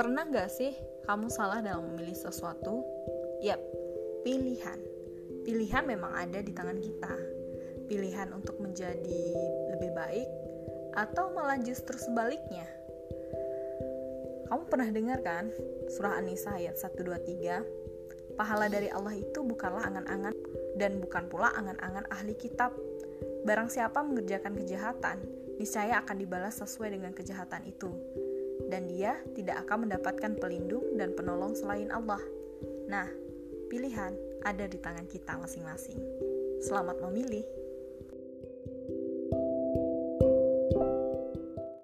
Pernah gak sih kamu salah dalam memilih sesuatu? Yap, pilihan. Pilihan memang ada di tangan kita. Pilihan untuk menjadi lebih baik atau malah justru sebaliknya. Kamu pernah dengar kan surah An-Nisa ayat 123? Pahala dari Allah itu bukanlah angan-angan dan bukan pula angan-angan ahli kitab. Barang siapa mengerjakan kejahatan, niscaya akan dibalas sesuai dengan kejahatan itu dan dia tidak akan mendapatkan pelindung dan penolong selain Allah. Nah, pilihan ada di tangan kita masing-masing. Selamat memilih.